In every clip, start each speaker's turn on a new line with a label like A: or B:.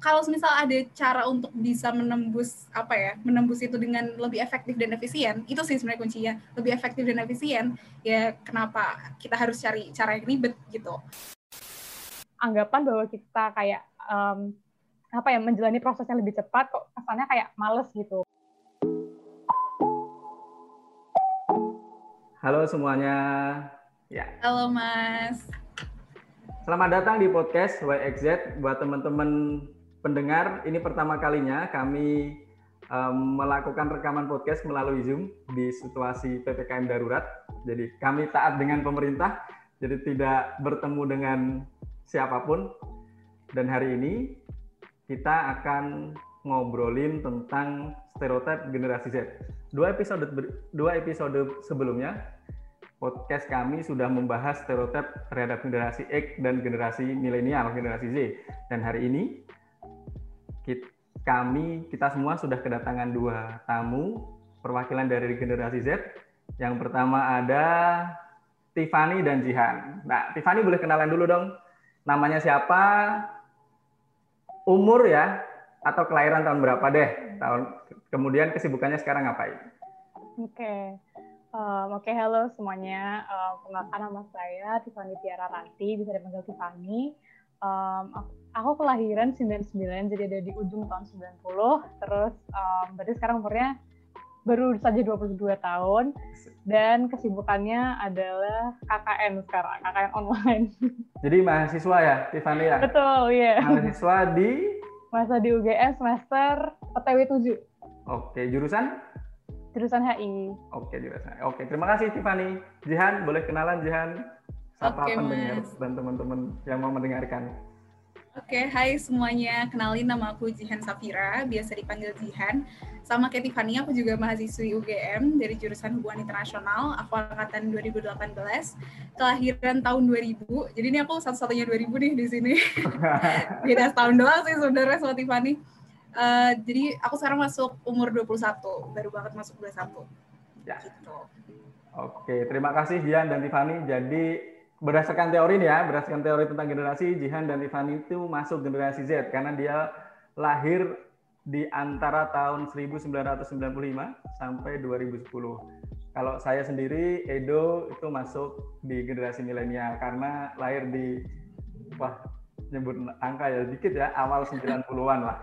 A: kalau misal ada cara untuk bisa menembus apa ya menembus itu dengan lebih efektif dan efisien itu sih sebenarnya kuncinya lebih efektif dan efisien ya kenapa kita harus cari cara yang ribet gitu
B: anggapan bahwa kita kayak um, apa ya menjalani prosesnya lebih cepat kok kesannya kayak males gitu
C: Halo semuanya.
A: Ya. Halo Mas.
C: Selamat datang di podcast YXZ buat teman-teman pendengar, ini pertama kalinya kami um, melakukan rekaman podcast melalui Zoom di situasi PPKM darurat. Jadi kami taat dengan pemerintah, jadi tidak bertemu dengan siapa pun. Dan hari ini kita akan ngobrolin tentang stereotip generasi Z. Dua episode dua episode sebelumnya podcast kami sudah membahas stereotip terhadap generasi X dan generasi milenial, generasi Z. Dan hari ini kami kita semua sudah kedatangan dua tamu perwakilan dari generasi Z. Yang pertama ada Tiffany dan Jihan. Nah, Tiffany boleh kenalan dulu dong. Namanya siapa? Umur ya atau kelahiran tahun berapa deh? Tahun kemudian kesibukannya sekarang ngapain?
B: Oke. Okay. Um, Oke, okay, halo semuanya. Um, nama saya Tiffany Tiara Ranti, bisa dipanggil Tiffany. Um, aku kelahiran 99 jadi ada di ujung tahun 90 terus um, berarti sekarang umurnya baru saja 22 tahun. Dan kesibukannya adalah KKN sekarang KKN online.
C: Jadi mahasiswa ya Tiffany ya?
B: Betul iya. Yeah.
C: mahasiswa di?
B: Masa di UGM semester PTW 7
C: oke jurusan?
B: Jurusan HI
C: oke jurusan oke terima kasih Tiffany. Jihan boleh kenalan Jihan sapa okay, pendengar mas. dan teman-teman yang mau mendengarkan
A: Oke, okay, hai semuanya. Kenalin nama aku Jihan Safira, biasa dipanggil Jihan. Sama kayak Tiffany, aku juga mahasiswi UGM dari jurusan Hubungan Internasional. Aku angkatan 2018, kelahiran tahun 2000. Jadi ini aku satu-satunya 2000 nih di sini. Beda setahun doang sih sebenarnya sama Tiffany. Uh, jadi aku sekarang masuk umur 21, baru banget masuk 21.
C: Ya. Gitu. Oke, terima kasih Jihan dan Tiffany. Jadi berdasarkan teori nih ya, berdasarkan teori tentang generasi, Jihan dan Tiffany itu masuk generasi Z karena dia lahir di antara tahun 1995 sampai 2010. Kalau saya sendiri, Edo itu masuk di generasi milenial karena lahir di, wah nyebut angka ya dikit ya, awal 90-an lah.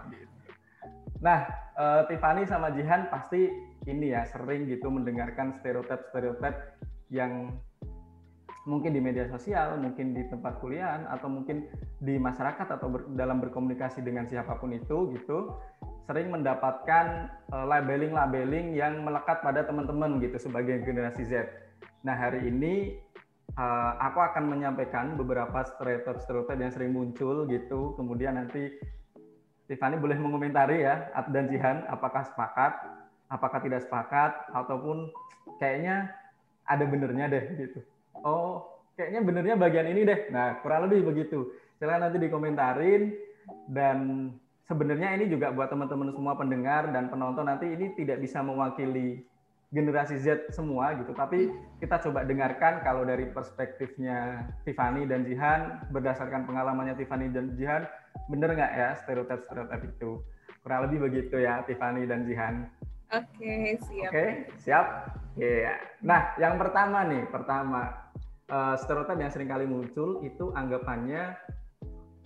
C: Nah, uh, Tiffany sama Jihan pasti ini ya sering gitu mendengarkan stereotip-stereotip yang mungkin di media sosial, mungkin di tempat kuliah, atau mungkin di masyarakat atau ber, dalam berkomunikasi dengan siapa pun itu gitu, sering mendapatkan uh, labeling-labeling yang melekat pada teman-teman gitu sebagai generasi Z. Nah hari ini uh, aku akan menyampaikan beberapa stereotip-stereotip yang sering muncul gitu, kemudian nanti Tiffany boleh mengomentari ya, dan Jihan, apakah sepakat, apakah tidak sepakat, ataupun kayaknya ada benernya deh gitu oh kayaknya benernya bagian ini deh. Nah kurang lebih begitu. Silahkan nanti dikomentarin dan sebenarnya ini juga buat teman-teman semua pendengar dan penonton nanti ini tidak bisa mewakili generasi Z semua gitu, tapi kita coba dengarkan kalau dari perspektifnya Tiffany dan Jihan berdasarkan pengalamannya Tiffany dan Jihan, bener nggak ya stereotip-stereotip itu? Kurang lebih begitu ya Tiffany dan Jihan.
A: Oke, okay, siap.
C: Oke, okay, siap. Iya. Yeah. Nah, yang pertama nih, pertama uh, stereotip yang sering kali muncul itu anggapannya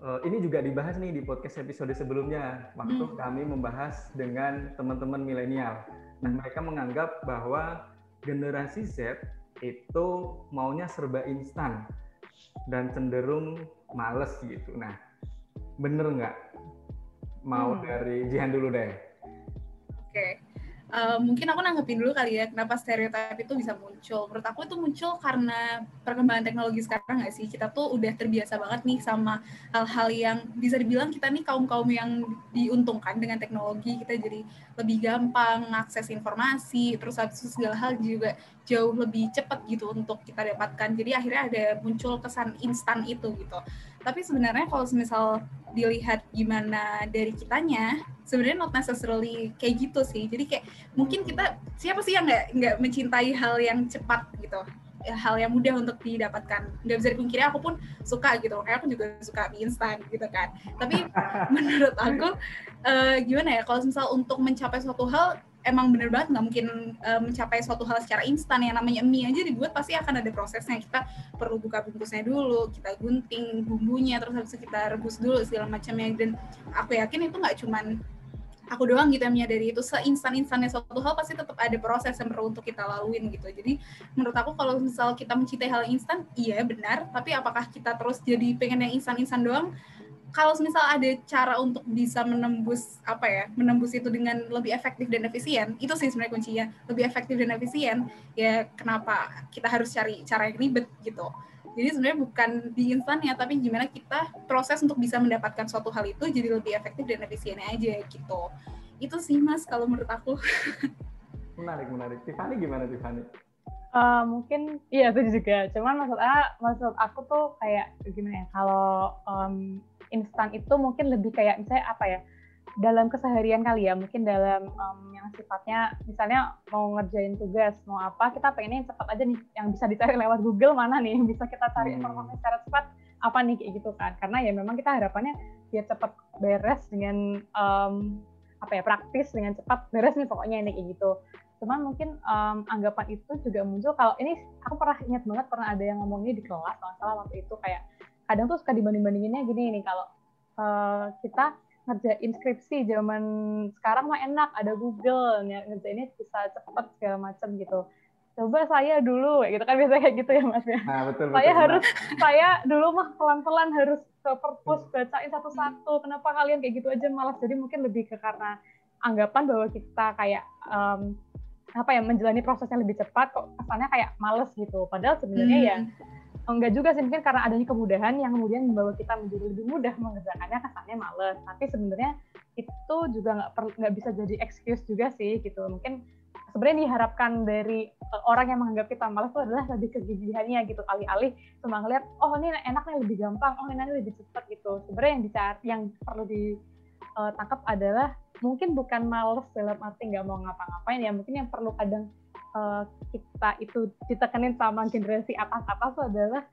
C: uh, ini juga dibahas nih di podcast episode sebelumnya waktu hmm. kami membahas dengan teman-teman milenial. Nah, mereka menganggap bahwa generasi Z itu maunya serba instan dan cenderung males gitu. Nah, bener nggak? Mau hmm. dari Jihan dulu deh.
A: Oke. Okay uh, mungkin aku nanggepin dulu kali ya kenapa stereotip itu bisa muncul. Menurut aku itu muncul karena perkembangan teknologi sekarang nggak sih? Kita tuh udah terbiasa banget nih sama hal-hal yang bisa dibilang kita nih kaum-kaum yang diuntungkan dengan teknologi. Kita jadi lebih gampang mengakses informasi, terus habis itu segala hal juga jauh lebih cepat gitu untuk kita dapatkan. Jadi akhirnya ada muncul kesan instan itu gitu. Tapi sebenarnya kalau misal dilihat gimana dari kitanya, sebenarnya not necessarily kayak gitu sih. Jadi kayak mungkin kita siapa sih yang nggak nggak mencintai hal yang cepat gitu. ya, hal yang mudah untuk didapatkan nggak bisa dipungkiri aku pun suka gitu kayak aku juga suka mie instan gitu kan tapi menurut aku uh, gimana ya kalau misal untuk mencapai suatu hal emang bener banget nggak mungkin uh, mencapai suatu hal secara instan. Yang namanya mie aja dibuat pasti akan ada prosesnya. Kita perlu buka bungkusnya dulu kita gunting bumbunya terus habis kita rebus dulu segala macamnya. Dan aku yakin itu nggak cuman aku doang gitu yang menyadari itu. Seinstan-instannya suatu hal pasti tetap ada proses yang perlu untuk kita laluin gitu. Jadi menurut aku kalau misal kita mencintai hal instan iya benar. Tapi apakah kita terus jadi pengen yang instan-instan doang kalau misal ada cara untuk bisa menembus apa ya menembus itu dengan lebih efektif dan efisien itu sih sebenarnya kuncinya. Lebih efektif dan efisien ya kenapa kita harus cari cara yang ribet gitu. Jadi sebenarnya bukan di instannya tapi gimana kita proses untuk bisa mendapatkan suatu hal itu jadi lebih efektif dan efisiennya aja gitu. Itu sih mas kalau menurut aku.
C: Menarik menarik. Tiffany gimana Tiffany?
B: Uh, mungkin iya itu juga. Cuman maksud A, maksud aku tuh kayak gimana ya kalau um, instan itu mungkin lebih kayak misalnya apa ya dalam keseharian kali ya mungkin dalam um, yang sifatnya misalnya mau ngerjain tugas mau apa kita pengennya cepat aja nih yang bisa dicari lewat Google mana nih yang bisa kita cari hmm. informasi secara cepat apa nih kayak gitu kan. Karena ya memang kita harapannya biar cepat beres dengan um, apa ya praktis dengan cepat beres nih pokoknya ini kayak gitu. Cuman mungkin um, anggapan itu juga muncul. Kalau ini aku pernah ingat banget pernah ada yang ngomongnya di kelas kalau salah waktu itu kayak kadang tuh suka dibanding-bandinginnya gini nih kalau uh, kita ngerjain skripsi zaman sekarang mah enak ada Google ngerjainnya bisa cepet segala macam gitu coba saya dulu gitu kan biasanya kayak gitu ya mas ya nah, betul, saya betul, harus nah. saya dulu mah pelan-pelan harus ke perpus bacain satu-satu kenapa kalian kayak gitu aja malas jadi mungkin lebih ke karena anggapan bahwa kita kayak um, apa ya menjalani prosesnya lebih cepat kok kesannya kayak males gitu padahal sebenarnya ya hmm. ya enggak juga sih mungkin karena adanya kemudahan yang kemudian membawa kita menjadi lebih mudah mengerjakannya kesannya males. Tapi sebenarnya itu juga nggak nggak bisa jadi excuse juga sih gitu. Mungkin sebenarnya diharapkan dari uh, orang yang menganggap kita malas itu adalah lebih kegigihannya gitu. Alih-alih cuma ngeliat oh ini enaknya lebih gampang oh ini lebih cepat gitu. Sebenarnya yang dicari yang perlu ditangkap uh, adalah mungkin bukan males dalam arti nggak mau ngapa-ngapain ya mungkin yang perlu kadang uh, kita itu ditekenin sama generasi atas-atas adalah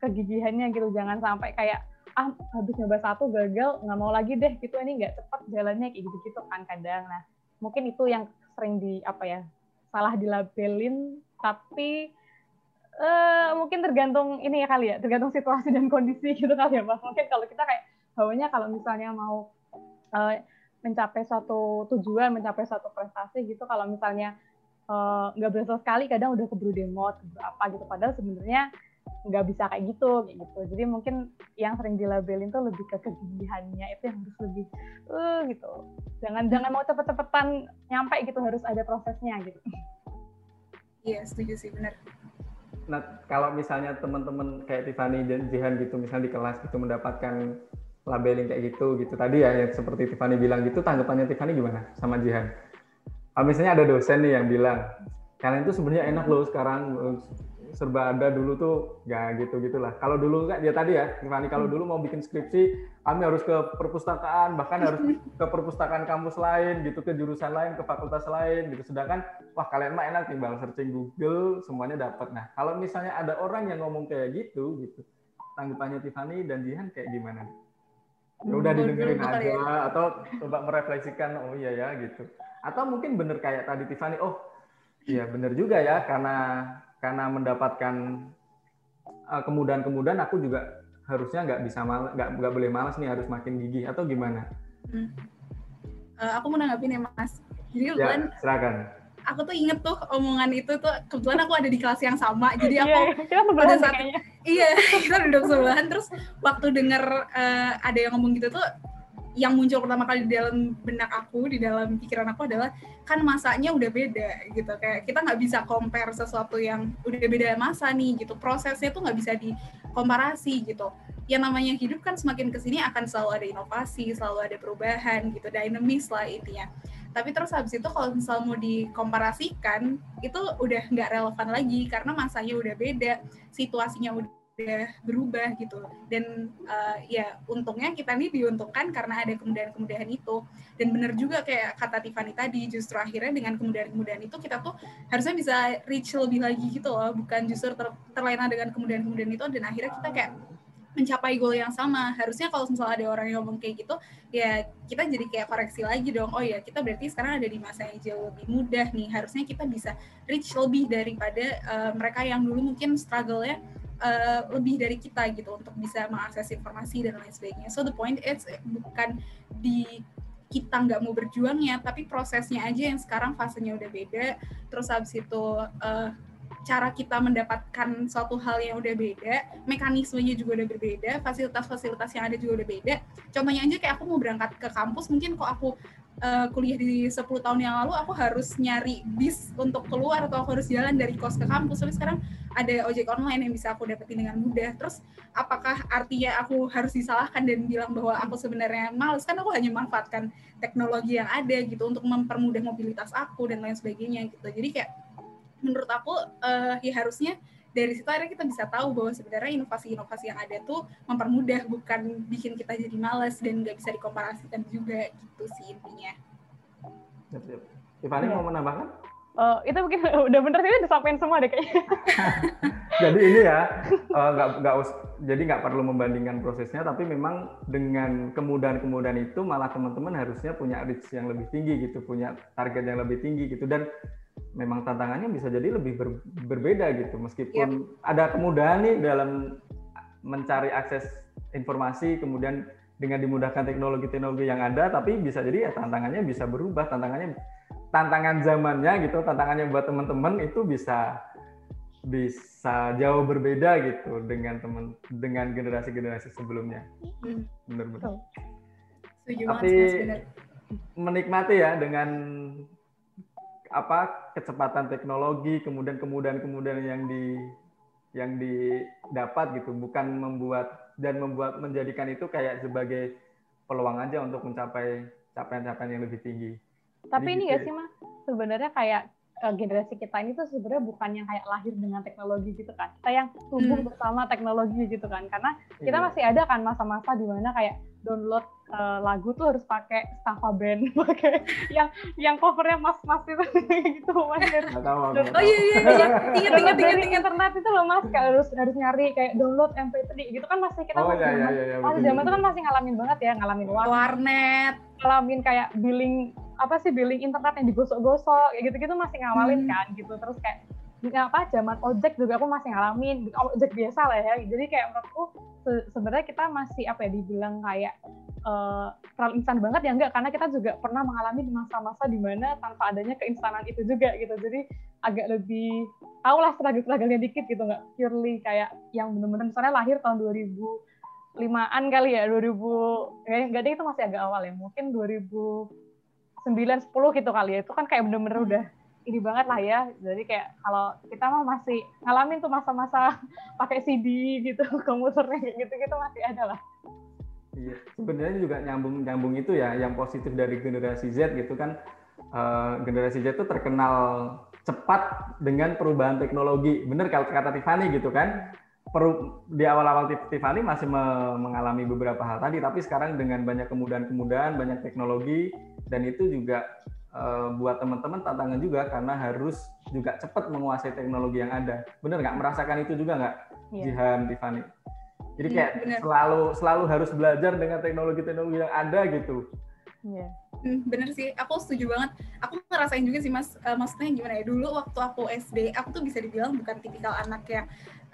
B: kegigihannya gitu. Jangan sampai kayak ah habis nyoba satu gagal nggak mau lagi deh gitu. Ini nggak cepat jalannya kayak gitu gitu kan kadang. Nah mungkin itu yang sering di apa ya salah dilabelin. Tapi uh, mungkin tergantung ini ya kali ya tergantung situasi dan kondisi gitu kali ya mas. Mungkin kalau kita kayak bawanya kalau misalnya mau uh, mencapai suatu tujuan mencapai suatu prestasi gitu kalau misalnya nggak uh, berasa sekali kadang udah keburu demot keburu apa gitu. Padahal sebenarnya nggak bisa kayak gitu kayak gitu. Jadi mungkin yang sering dilabelin tuh lebih ke kegigihannya itu yang harus lebih uh gitu. Jangan jangan mau cepet-cepetan nyampe gitu harus ada prosesnya gitu.
A: Iya setuju sih benar.
C: Nah kalau misalnya teman-teman kayak Tiffany dan Jihan gitu misalnya di kelas gitu mendapatkan labeling kayak gitu gitu. Tadi ya yang seperti Tiffany bilang gitu tanggapannya Tiffany gimana sama Jihan misalnya ada dosen nih yang bilang kalian itu sebenarnya enak loh sekarang serba ada dulu tuh ya gitu gitulah. Kalau dulu kan dia tadi ya Tiffany kalau dulu mau bikin skripsi kami harus ke perpustakaan bahkan harus ke perpustakaan kampus lain gitu ke jurusan lain ke fakultas lain gitu. Sedangkan wah kalian mah enak tinggal searching Google semuanya dapat nah kalau misalnya ada orang yang ngomong kayak gitu gitu tanggapannya Tiffany dan Jihan kayak gimana? Ya udah didengerin aja ya. atau coba merefleksikan oh iya ya gitu atau mungkin bener kayak tadi Tiffany, oh iya bener juga ya karena karena mendapatkan uh, kemudahan-kemudahan aku juga harusnya nggak bisa nggak nggak boleh malas nih harus makin gigih atau gimana? Hmm.
A: Uh, aku mau nanggapin ya mas. Jadi
C: ya, silakan.
A: Aku tuh inget tuh omongan itu tuh kebetulan aku ada di kelas yang sama jadi aku iya, kita pada saat iya kita duduk sebelahan terus waktu denger uh, ada yang ngomong gitu tuh yang muncul pertama kali di dalam benak aku di dalam pikiran aku adalah kan masanya udah beda gitu. Kayak kita nggak bisa compare sesuatu yang udah beda masa nih gitu. Prosesnya tuh nggak bisa dikomparasi gitu. Yang namanya hidup kan semakin ke sini akan selalu ada inovasi selalu ada perubahan gitu. Dinamis lah intinya. Tapi terus habis itu kalau misal mau dikomparasikan itu udah nggak relevan lagi karena masanya udah beda situasinya udah udah berubah gitu dan uh, ya untungnya kita nih diuntungkan karena ada kemudahan-kemudahan itu dan benar juga kayak kata Tiffany tadi justru akhirnya dengan kemudahan-kemudahan itu kita tuh harusnya bisa reach lebih lagi gitu loh bukan justru ter terlena dengan kemudahan-kemudahan itu dan akhirnya kita kayak mencapai goal yang sama. Harusnya kalau misalnya ada orang yang ngomong kayak gitu, ya kita jadi kayak koreksi lagi dong. Oh ya, kita berarti sekarang ada di masa yang jauh lebih mudah nih. Harusnya kita bisa reach lebih daripada uh, mereka yang dulu mungkin struggle-nya uh, lebih dari kita gitu untuk bisa mengakses informasi dan lain sebagainya. So the point is bukan di kita nggak mau berjuangnya, tapi prosesnya aja yang sekarang fasenya udah beda. Terus habis itu uh, cara kita mendapatkan suatu hal yang udah beda, mekanismenya juga udah berbeda, fasilitas-fasilitas yang ada juga udah beda. Contohnya aja kayak aku mau berangkat ke kampus, mungkin kok aku uh, kuliah di 10 tahun yang lalu, aku harus nyari bis untuk keluar atau aku harus jalan dari kos ke kampus. Tapi sekarang ada ojek online yang bisa aku dapetin dengan mudah. Terus apakah artinya aku harus disalahkan dan bilang bahwa aku sebenarnya males? Kan aku hanya memanfaatkan teknologi yang ada gitu untuk mempermudah mobilitas aku dan lain sebagainya gitu. Jadi kayak menurut aku uh, ya harusnya dari situ akhirnya kita bisa tahu bahwa sebenarnya inovasi-inovasi yang ada tuh mempermudah bukan bikin kita jadi males dan nggak bisa dikomparasikan juga gitu sih intinya.
C: Yep. Tiffany mau menambahkan?
B: Uh, itu mungkin udah bener sih disampaikan semua deh kayaknya.
C: jadi ini ya uh, nggak nggak jadi nggak perlu membandingkan prosesnya, tapi memang dengan kemudahan-kemudahan itu malah teman-teman harusnya punya reach yang lebih tinggi gitu, punya target yang lebih tinggi gitu dan memang tantangannya bisa jadi lebih ber, berbeda gitu. Meskipun yep. ada kemudahan nih dalam mencari akses informasi kemudian dengan dimudahkan teknologi-teknologi yang ada tapi bisa jadi ya tantangannya bisa berubah. Tantangannya tantangan zamannya gitu tantangannya buat teman-teman itu bisa bisa jauh berbeda gitu dengan teman dengan generasi-generasi sebelumnya. Hmm. benar-benar tapi menikmati ya dengan apa kecepatan teknologi kemudian kemudahan-kemudahan yang di yang didapat gitu. Bukan membuat dan membuat menjadikan itu kayak sebagai peluang aja untuk mencapai capaian-capaian yang lebih tinggi.
B: Tapi Jadi, ini ya. sih mah sebenarnya kayak uh, generasi kita ini tuh sebenarnya bukan yang kayak lahir dengan teknologi gitu kan. Kita yang tumbuh hmm. bersama teknologi gitu kan. Karena kita iya. masih ada kan masa-masa di mana kayak download uh, lagu tuh harus pakai Staffa Band, pakai yang yang covernya mas-mas itu gitu mas.
A: Oh iya iya iya, ingat ingat ingat ingat
B: internet itu loh mas, kayak harus harus nyari kayak download MP3 gitu kan masih kita oh, masih iya, iya, iya, iya, masih zaman itu kan masih ngalamin banget ya, ngalamin
A: warnet, warnet,
B: ngalamin kayak billing apa sih billing internet yang digosok-gosok kayak gitu-gitu masih ngawalin hmm. kan gitu. Terus kayak apa zaman ojek juga aku masih ngalamin ojek biasa lah ya. Jadi kayak menurutku se sebenarnya kita masih apa ya dibilang kayak uh, terlalu instan banget ya enggak. Karena kita juga pernah mengalami di masa-masa di mana tanpa adanya keinstanan itu juga gitu. Jadi agak lebih tahu lah struggle-struggle-nya dikit gitu. Nggak purely kayak yang benar-benar misalnya lahir tahun 2000 limaan kali ya 2000 kayak enggak deh itu masih agak awal ya. Mungkin 2009 10 gitu kali ya itu kan kayak bener-bener udah ini banget lah ya. Jadi kayak kalau kita mah masih ngalamin tuh masa-masa pakai CD gitu, komputernya kayak gitu-gitu masih ada lah.
C: Iya, sebenarnya juga nyambung nyambung itu ya, yang positif dari generasi Z gitu kan. Uh, generasi Z itu terkenal cepat dengan perubahan teknologi. Bener kalau kata Tiffany gitu kan. Peru, di awal-awal Tiffany masih me mengalami beberapa hal tadi, tapi sekarang dengan banyak kemudahan-kemudahan, banyak teknologi, dan itu juga uh, buat teman-teman tantangan juga karena harus juga cepat menguasai teknologi yang ada. Bener nggak merasakan itu juga nggak, yeah. Jihan, Tiffany? Jadi iya, kayak yeah, selalu selalu harus belajar dengan teknologi-teknologi yang ada gitu.
A: Iya. Hmm, bener sih, aku setuju banget. Aku ngerasain juga sih mas, uh, maksudnya gimana ya? Dulu waktu aku SD, aku tuh bisa dibilang bukan tipikal anak yang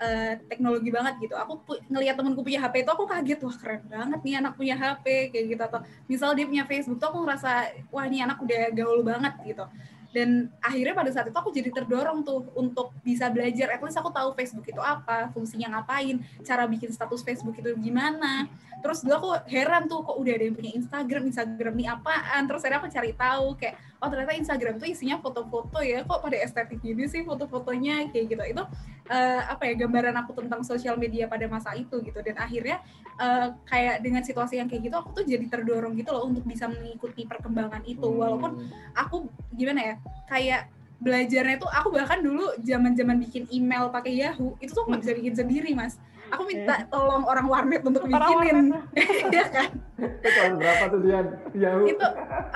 A: uh, teknologi banget gitu. Aku ngelihat temenku punya HP itu aku kaget, wah keren banget nih anak punya HP kayak gitu. Atau misal dia punya Facebook tuh aku ngerasa, wah ini anak udah gaul banget gitu. Dan akhirnya pada saat itu aku jadi terdorong tuh untuk bisa belajar. At least aku tahu Facebook itu apa fungsinya ngapain cara bikin status Facebook itu gimana. Terus dulu aku heran tuh kok udah ada yang punya Instagram? Instagram ini apaan? Terus akhirnya aku cari tahu kayak oh ternyata Instagram tuh isinya foto-foto ya kok pada estetik gini sih foto-fotonya kayak gitu. Itu uh, apa ya gambaran aku tentang sosial media pada masa itu gitu. Dan akhirnya uh, kayak dengan situasi yang kayak gitu aku tuh jadi terdorong gitu loh untuk bisa mengikuti perkembangan itu. Walaupun aku gimana ya kayak belajarnya tuh aku bahkan dulu zaman-zaman bikin email pakai Yahoo itu tuh nggak bisa bikin sendiri mas aku minta tolong orang warnet untuk bikinin.
B: ya
A: kan?
C: Itu tahun berapa tuh dia Yahoo.
A: Itu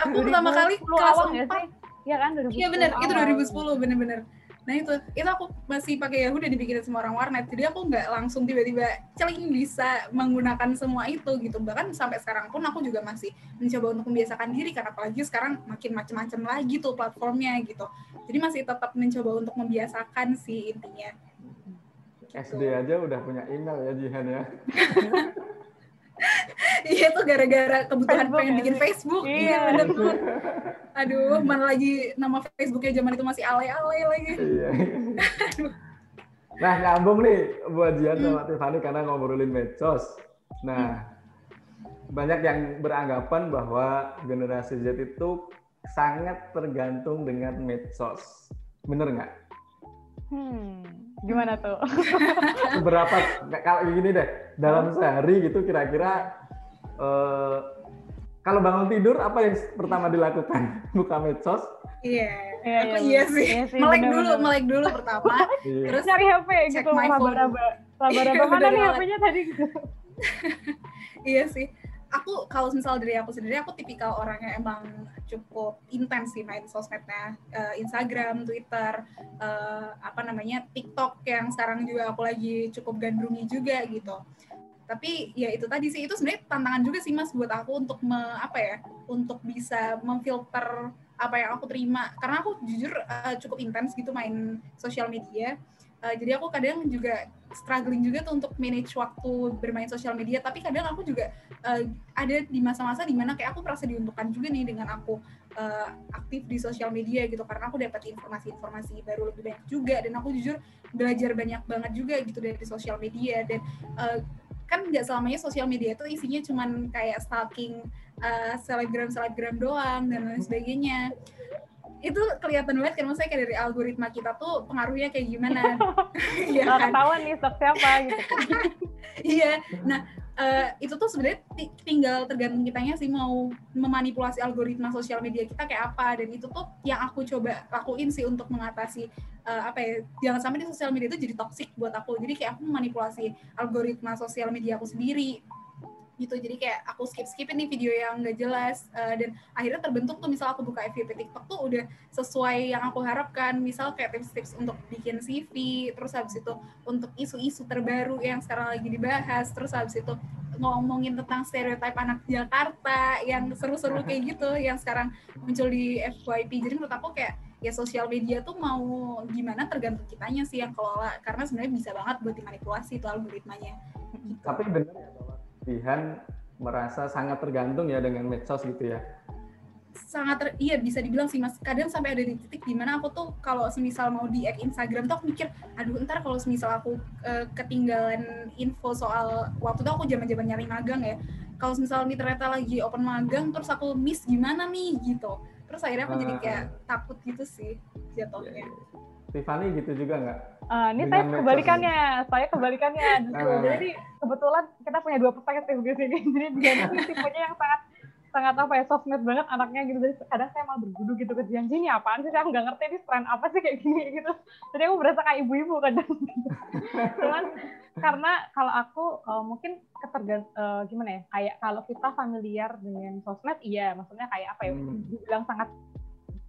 A: aku pertama kali
B: kelas empat. Iya kan 2010
A: Iya benar, itu 2010 bener-bener. Nah itu, itu aku masih pakai Yahoo dan dibikinin semua orang warnet. Jadi aku nggak langsung tiba-tiba celing bisa menggunakan semua itu gitu. Bahkan sampai sekarang pun aku juga masih mencoba untuk membiasakan diri. Karena apalagi sekarang makin macam-macam lagi tuh platformnya gitu. Jadi masih tetap mencoba untuk membiasakan sih intinya.
C: SD aja udah punya email ya Jihan ya.
A: Iya itu gara-gara kebutuhan
B: Facebook
A: pengen
B: ya,
A: bikin
B: sih?
A: Facebook.
B: Iya.
A: bener banget. Aduh, mana lagi nama Facebooknya zaman itu masih alay-alay lagi.
C: Iya. Nah, nyambung nih buat Jihan sama Tiffany karena ngobrolin medsos. Nah, banyak yang beranggapan bahwa generasi Z itu sangat tergantung dengan medsos. Bener nggak?
B: Hmm, gimana tuh?
C: Seberapa, kalau gini deh, dalam sehari gitu kira-kira eh, kalau bangun tidur apa yang pertama dilakukan? Buka medsos?
A: Iya,
B: Iya,
A: aku
B: iya,
A: iya
B: bener.
A: sih.
B: Iya sih,
A: melek
B: bener,
A: dulu,
B: bener.
A: melek dulu pertama.
C: Iya.
A: Terus
B: Nyari HP gitu. Raba-raba,
A: Iya,
B: mana nih. HP-nya tadi gitu.
A: iya sih. Aku kalau misal dari aku sendiri, aku tipikal orang yang emang cukup intens sih main sosmednya, Eh, Instagram, Twitter, eh, apa namanya TikTok yang sekarang juga aku lagi cukup gandrungi juga gitu. Tapi ya itu tadi sih itu sebenarnya tantangan juga sih mas buat aku untuk me- apa ya, untuk bisa memfilter apa yang aku terima karena aku jujur eh, cukup intens gitu main sosial media. Eh, jadi aku kadang juga struggling juga tuh untuk manage waktu bermain sosial media. Tapi kadang aku juga eh, ada di masa-masa di mana kayak aku merasa diuntungkan juga nih dengan aku eh, aktif di sosial media gitu. Karena aku dapat informasi-informasi baru lebih banyak juga. Dan aku jujur belajar banyak banget juga gitu dari sosial media. Dan eh, kan nggak selamanya sosial media itu isinya cuman kayak stalking eh, selebgram selebgram doang dan lain sebagainya itu kelihatan banget kan maksudnya kayak dari algoritma kita tuh pengaruhnya kayak gimana
B: Nggak
A: kan?
B: ketahuan nih stok siapa gitu.
A: Iya. Nah, eh, itu tuh sebenarnya ti- tinggal tergantung kitanya sih mau memanipulasi algoritma sosial media kita kayak apa dan itu tuh yang aku coba lakuin sih untuk mengatasi eh, apa ya jangan sampai di sosial media itu jadi toxic buat aku. Jadi kayak aku memanipulasi algoritma sosial media aku sendiri gitu. Jadi kayak aku skip skipin nih video yang nggak jelas. Eh, dan akhirnya terbentuk tuh misal aku buka FYP TikTok tuh udah sesuai yang aku harapkan. Misal kayak tips-tips untuk bikin CV terus habis itu untuk isu-isu terbaru yang sekarang lagi dibahas terus habis itu ngomongin tentang stereotip anak Jakarta yang seru-seru kayak gitu yang sekarang muncul di FYP jadi menurut aku kayak ya sosial media tuh mau gimana tergantung kitanya sih yang kelola. Karena sebenarnya bisa banget buat dimanipulasi tuh algoritmanya. Gitu.
C: Tapi benar Jihan merasa sangat tergantung ya dengan medsos gitu ya.
A: sangat ter- iya bisa dibilang sih mas. Kadang sampai ada di titik di mana aku tuh kalau semisal mau di add Instagram tuh aku mikir aduh ntar kalau semisal aku eh, ketinggalan info soal waktu itu aku zaman zaman nyari magang ya. Kalau semisal nih ternyata lagi open magang terus aku miss gimana nih? Gitu. Terus akhirnya aku jadi kayak takut gitu sih
C: Iya,
A: jatuhnya
C: iya. Tiffany gitu juga nggak?
B: Ah, ini saya kebalikannya, saya kebalikannya. justru.
C: Ah.
B: Jadi kebetulan kita punya dua perspektif di sini. Jadi dia ini tipenya yang sangat sangat apa ya sosmed banget anaknya gitu. Jadi kadang saya malah bergudu gitu ke Jian, ini apaan sih? Saya nggak ngerti ini tren apa sih kayak gini gitu. Jadi aku berasa kayak ibu-ibu kadang. Gitu. Cuman karena kalau aku eh, mungkin ketergant eh, gimana ya? Kayak kalau kita familiar dengan sosmed, iya, maksudnya kayak apa ya?
C: Hmm.
B: Dibilang sangat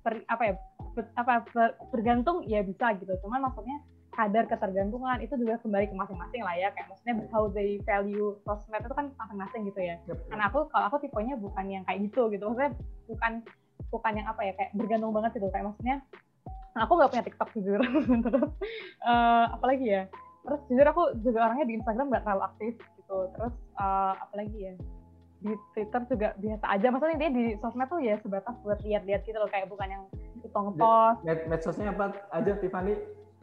B: per- apa ya? Ber- apa ber- bergantung ya bisa gitu. Cuman maksudnya kadar ketergantungan itu juga kembali ke masing-masing lah ya. Kayak maksudnya how they value sosmed itu kan masing-masing gitu ya.
C: Yep.
B: karena aku kalau aku tipenya bukan yang kayak gitu gitu. Maksudnya bukan bukan yang apa ya kayak bergantung banget gitu. Kayak maksudnya aku nggak punya TikTok jujur. Terus eh, apalagi ya. Terus jujur aku juga orangnya di Instagram nggak terlalu aktif gitu. Terus eh, apalagi ya di Twitter juga biasa aja. Maksudnya dia di sosmed tuh ya sebatas buat lihat-lihat gitu loh kayak bukan yang itu ngepost.
C: Med medsosnya apa aja Tiffany?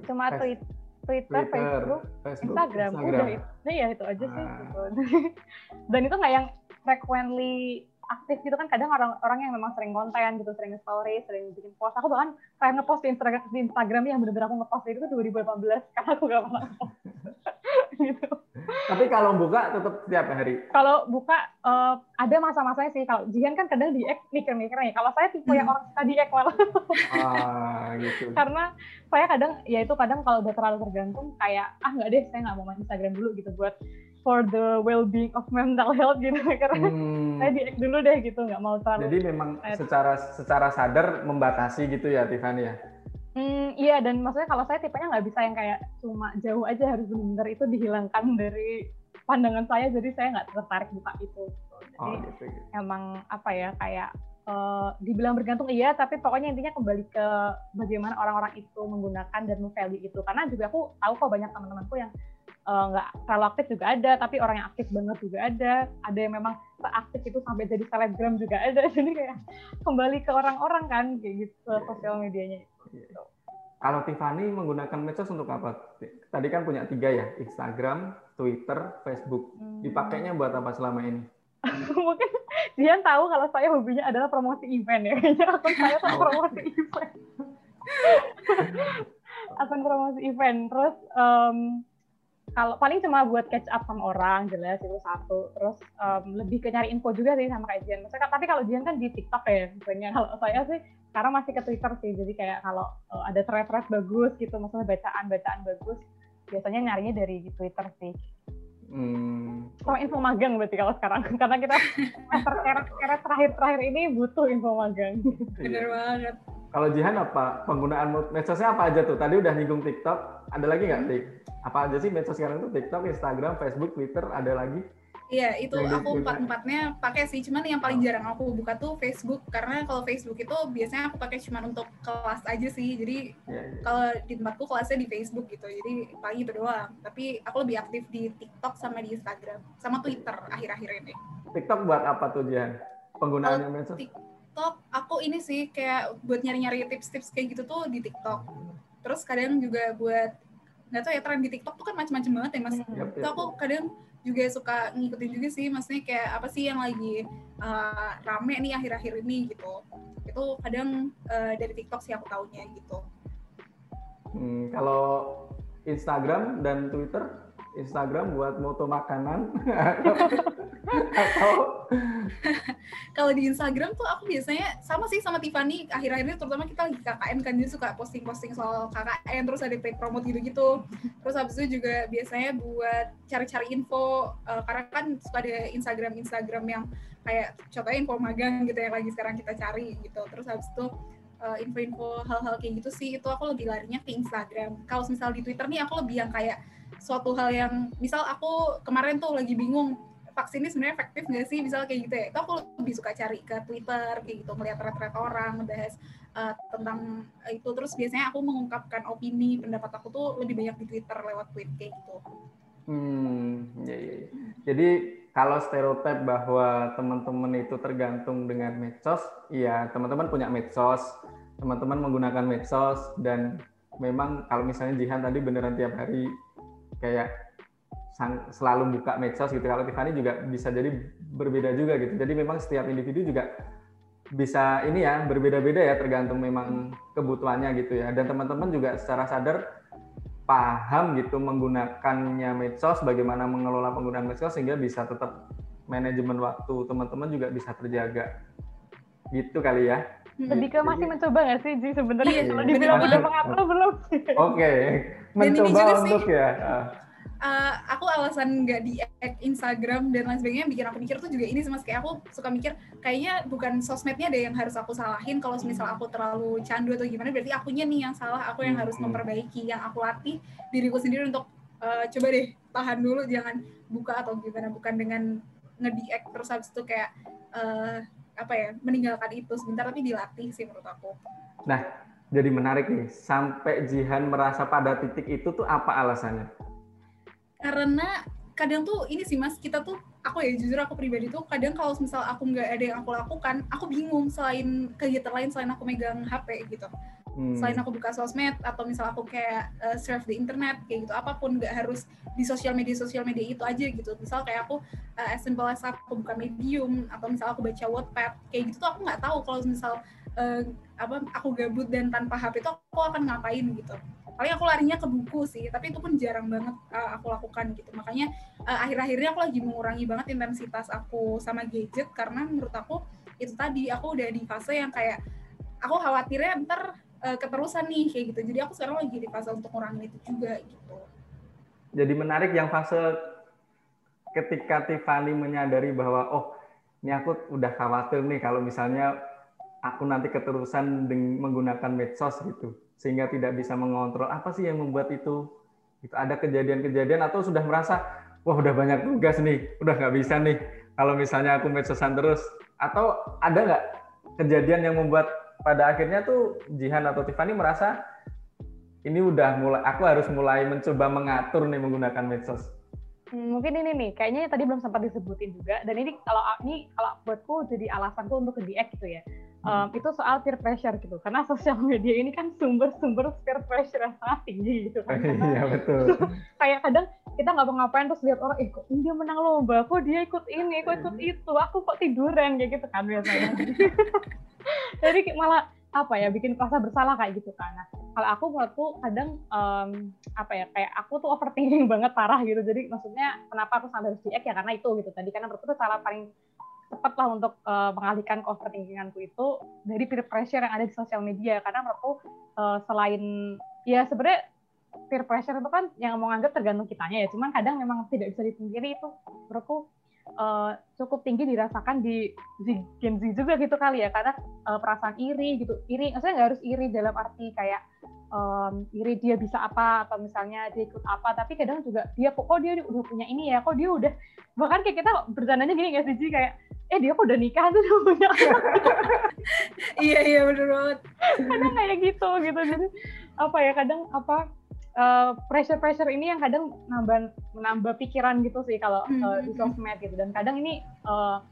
B: cuma tweet Twitter, Facebook
C: Facebook,
B: Instagram, udah itu ya itu aja sih
C: Ah.
B: gitu. dan itu nggak yang frequently aktif gitu kan kadang orang orang yang memang sering konten gitu sering story sering bikin post. Aku bahkan kayak ngepost di Instagram di Instagram yang bener-bener aku ngepost itu 2018 karena aku gak pernah gitu
C: Tapi kalau buka tetap setiap hari.
B: Kalau buka uh, ada masa-masanya sih. Kalau Jihan kan kadang di mikir-mikir nih. Kalau saya tipe yang hmm. orang suka di malah.
C: Ah, gitu.
B: Karena saya kadang ya itu kadang kalau udah terlalu tergantung kayak ah nggak deh saya nggak mau main Instagram dulu gitu buat for the well-being of mental health gitu karena hmm. saya di dulu deh gitu nggak mau terlalu.
C: Jadi memang secara secara sadar membatasi gitu ya Tiffany ya.
B: Hmm, iya dan maksudnya kalau saya tipenya nggak bisa yang kayak cuma jauh aja harus benar-benar itu dihilangkan dari pandangan saya jadi saya nggak tertarik buka itu. Jadi oh, gitu, gitu. emang apa ya kayak uh, dibilang bergantung iya tapi pokoknya intinya kembali ke bagaimana orang-orang itu menggunakan dan value itu karena juga aku tahu kok banyak teman-temanku yang eh, nggak uh, terlalu aktif juga ada tapi orang yang aktif banget juga ada ada yang memang seaktif itu sampai jadi selebgram juga ada jadi kayak kembali ke orang-orang kan kayak gitu sosial medianya.
C: Kalau Tiffany menggunakan medsos untuk apa? Tadi kan punya tiga ya, Instagram, Twitter, Facebook. Hmm. Dipakainya buat apa selama ini?
B: Mungkin dia tahu kalau saya hobinya adalah promosi event ya. Kayaknya akun saya tuh promosi event. akun promosi event. Terus um, kalau paling cuma buat catch up sama orang jelas itu satu terus um, lebih ke nyari info juga sih sama kayak Jian maksudnya tapi kalau Jian kan di TikTok ya sebenarnya kalau saya sih sekarang masih ke Twitter sih jadi kayak kalau uh, ada thread-thread bagus gitu maksudnya bacaan-bacaan bagus biasanya nyarinya dari Twitter sih Hmm. Sama info magang berarti kalau sekarang karena kita semester terakhir-terakhir ini butuh info magang.
A: Bener banget.
C: Kalau Jihan apa penggunaan medsosnya apa aja tuh? Tadi udah nyinggung TikTok, ada lagi nggak Tik? Apa aja sih medsos sekarang tuh TikTok, Instagram, Facebook, Twitter, ada lagi?
A: Iya, itu aku empat-empatnya pakai sih. Cuman yang paling jarang aku buka tuh Facebook karena kalau Facebook itu biasanya aku pakai cuma untuk kelas aja sih. Jadi ya, ya. kalau di tempatku kelasnya di Facebook gitu. Jadi paling itu doang. Tapi aku lebih aktif di TikTok sama di Instagram sama Twitter akhir-akhir ini.
C: TikTok buat apa tuh Jihan? Penggunaannya medsos?
A: TikTok aku ini sih kayak buat nyari-nyari tips-tips kayak gitu tuh di TikTok. Terus kadang juga buat nggak tahu ya tren di TikTok tuh kan macam-macam banget ya mas. Yep, yep. Itu aku kadang juga suka ngikutin juga sih maksudnya kayak apa sih yang lagi uh, rame nih akhir-akhir ini gitu itu kadang uh, dari TikTok sih aku taunya gitu
C: hmm, kalau Instagram dan Twitter Instagram buat moto makanan atau
A: kalau di Instagram tuh aku biasanya sama sih sama Tiffany akhir-akhir ini terutama kita lagi KKN kan dia suka posting-posting soal KKN terus ada paid promote gitu-gitu. Terus habis itu juga biasanya buat cari-cari info uh, karena kan suka ada Instagram Instagram yang kayak contohnya info magang gitu yang lagi sekarang kita cari gitu. Terus habis itu uh, info-info hal-hal kayak gitu sih itu aku lebih larinya ke Instagram. Kalau misal di Twitter nih aku lebih yang kayak suatu hal yang misal aku kemarin tuh lagi bingung vaksin ini sebenarnya efektif nggak sih? Misal kayak gitu ya. Itu aku lebih suka cari ke Twitter kayak gitu melihat thread-thread orang ngebahas uh, tentang itu. Terus biasanya aku mengungkapkan opini pendapat aku tuh lebih banyak di Twitter lewat tweet kayak gitu.
C: Hmm ya, ya, ya. jadi kalau stereotip bahwa teman-teman itu tergantung dengan medsos iya teman-teman punya medsos teman-teman menggunakan medsos dan memang kalau misalnya Jihan tadi beneran tiap hari kayak sang, selalu buka medsos gitu. Kalau Tiffany juga bisa jadi berbeda juga gitu. Jadi memang setiap individu juga bisa ini ya berbeda-beda ya tergantung memang kebutuhannya gitu ya. Dan teman-teman juga secara sadar paham gitu menggunakannya medsos, bagaimana mengelola penggunaan medsos sehingga bisa tetap manajemen waktu teman-teman juga bisa terjaga. Gitu kali ya.
B: Lebih ke masih mencoba nggak sih Ji sebenarnya iya, kalau dibilang udah mengatur belum?
C: Oke, okay. mencoba untuk sih, ya.
A: Uh, aku alasan nggak di Instagram dan lain sebagainya bikin aku mikir tuh juga ini sih mas kayak aku suka mikir kayaknya bukan sosmednya ada yang harus aku salahin kalau misal aku terlalu candu atau gimana berarti akunya nih yang salah aku yang harus hmm. memperbaiki yang aku latih diriku sendiri untuk uh, coba deh tahan dulu jangan buka atau gimana bukan dengan nge terus habis itu kayak uh, apa ya meninggalkan itu sebentar tapi dilatih sih menurut aku.
C: Nah, jadi menarik nih. Sampai Jihan merasa pada titik itu tuh apa alasannya?
A: Karena kadang tuh ini sih mas kita tuh aku ya jujur aku pribadi tuh kadang kalau misal aku nggak ada yang aku lakukan aku bingung selain kegiatan lain selain aku megang HP gitu. Hmm. selain aku buka sosmed atau misal aku kayak uh, surf di internet kayak gitu apa pun nggak harus di sosial media sosial media itu aja gitu. Misal kayak aku uh, as simple as aku buka medium atau misal aku baca Wattpad kayak gitu tuh aku nggak tahu kalau misal uh, apa aku gabut dan tanpa HP itu aku akan ngapain gitu paling aku larinya ke buku sih tapi itu pun jarang banget uh, aku lakukan gitu. Makanya uh, akhir-akhirnya aku lagi mengurangi banget intensitas aku sama gadget karena menurut aku itu tadi aku udah di fase yang kayak aku khawatirnya ntar uh, keterusan nih kayak gitu. Jadi aku sekarang lagi di fase untuk ngurangin itu juga gitu.
C: Jadi menarik yang fase ketika Tiffany menyadari bahwa oh ini aku udah khawatir nih kalau misalnya aku nanti keterusan menggunakan medsos gitu sehingga tidak bisa mengontrol apa sih yang membuat itu itu ada kejadian-kejadian atau sudah merasa wah udah banyak tugas nih udah nggak bisa nih kalau misalnya aku medsosan terus atau ada nggak kejadian yang membuat pada akhirnya tuh Jihan atau Tiffany merasa ini udah mulai aku harus mulai mencoba mengatur nih menggunakan medsos
B: Hmm, mungkin ini nih, kayaknya tadi belum sempat disebutin juga. Dan ini kalau ini kalau buatku jadi alasanku untuk ke diet gitu ya. Um, itu soal peer pressure gitu. Karena sosial media ini kan sumber-sumber peer pressure yang sangat tinggi gitu kan.
C: Iya betul.
B: kayak kadang kita nggak mau ngapain terus lihat orang, eh kok dia menang lomba, kok dia ikut ini, kok ikut itu, aku kok tiduran kayak gitu kan biasanya. jadi malah apa ya bikin rasa bersalah kayak gitu kan. Nah, kalau aku menurutku kadang um, apa ya kayak aku tuh overthinking banget parah gitu. Jadi maksudnya kenapa aku sampai harus diet ya karena itu gitu tadi karena menurutku itu cara paling cepat lah untuk uh, mengalihkan overthinkinganku itu dari peer pressure yang ada di sosial media. Karena menurutku uh, selain ya sebenarnya peer pressure itu kan yang mau nganggap tergantung kitanya ya. Cuman kadang memang tidak bisa dipungkiri itu. Menurutku uh, cukup tinggi dirasakan di, Gen Z juga gitu kali ya karena uh, perasaan iri gitu iri maksudnya nggak harus iri dalam arti kayak um, iri dia bisa apa atau misalnya dia ikut apa tapi kadang juga dia kok, kok dia udah punya ini ya kok dia udah bahkan kayak kita bercandanya gini nggak sih kayak eh dia kok udah nikah tuh udah punya
A: iya iya bener banget.
B: Kadang kayak gitu gitu jadi apa ya kadang apa uh, pressure-pressure ini yang kadang nambah menambah pikiran gitu sih kalau mm -hmm. uh, di sosmed gitu. Dan kadang ini uh,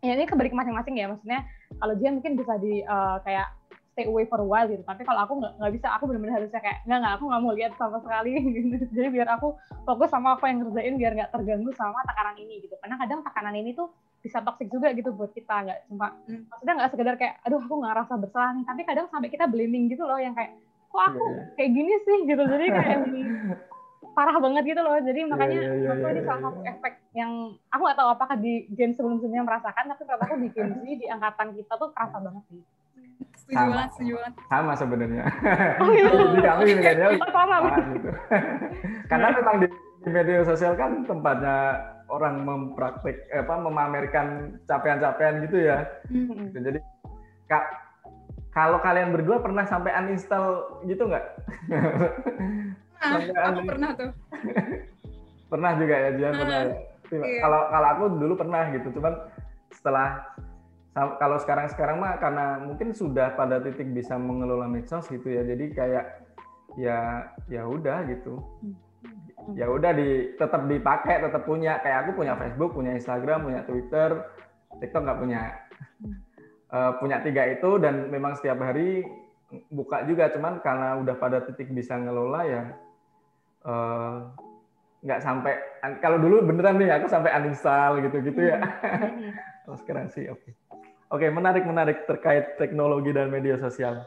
B: ya ini kebalik masing-masing ya. Maksudnya kalau dia mungkin bisa di uh, kayak stay away for a while gitu. Tapi kalau aku nggak bisa aku benar-benar harusnya kayak nggak nggak aku nggak mau lihat sama sekali. Gitu jadi biar aku fokus sama apa yang ngerjain biar nggak terganggu sama tekanan ini gitu. Karena kadang tekanan ini tuh bisa toxic juga gitu buat kita nggak cuma hmm. maksudnya nggak sekedar kayak aduh aku nggak rasa bersalah nih. Tapi kadang sampai kita blaming gitu loh yang kayak kok aku yeah. Iya. kayak gini sih gitu jadi kayak parah banget gitu loh jadi iya, makanya yeah, yeah, yeah, ini salah satu efek yang aku nggak tahu apakah di game sebelum-sebelumnya merasakan tapi menurut aku di game sih di angkatan kita tuh kerasa banget sih
A: setuju sama. banget setuju banget
C: sama sebenarnya oh, iya. jadi kami milenial oh, sama gitu karena memang di, di media sosial kan tempatnya orang mempraktik eh, apa memamerkan capaian-capaian gitu ya mm-hmm. jadi kak kalau kalian berdua pernah sampai uninstall gitu nggak?
A: Nah, aku pernah tuh.
C: pernah juga ya, Jian pernah. Ya? Iya. Kalau kalau aku dulu pernah gitu, cuman setelah kalau sekarang-sekarang mah karena mungkin sudah pada titik bisa mengelola medsos gitu ya, jadi kayak ya ya udah gitu. Ya udah di tetap dipakai, tetap punya. Kayak aku punya Facebook, punya Instagram, punya Twitter, TikTok nggak punya uh, punya tiga itu dan memang setiap hari buka juga. Cuman karena udah pada titik bisa ngelola ya uh, nggak sampai kalau dulu beneran nih aku sampai uninstall gitu-gitu ya. Oh, sekarang sih oke. Okay. oke okay, menarik menarik terkait teknologi dan media sosial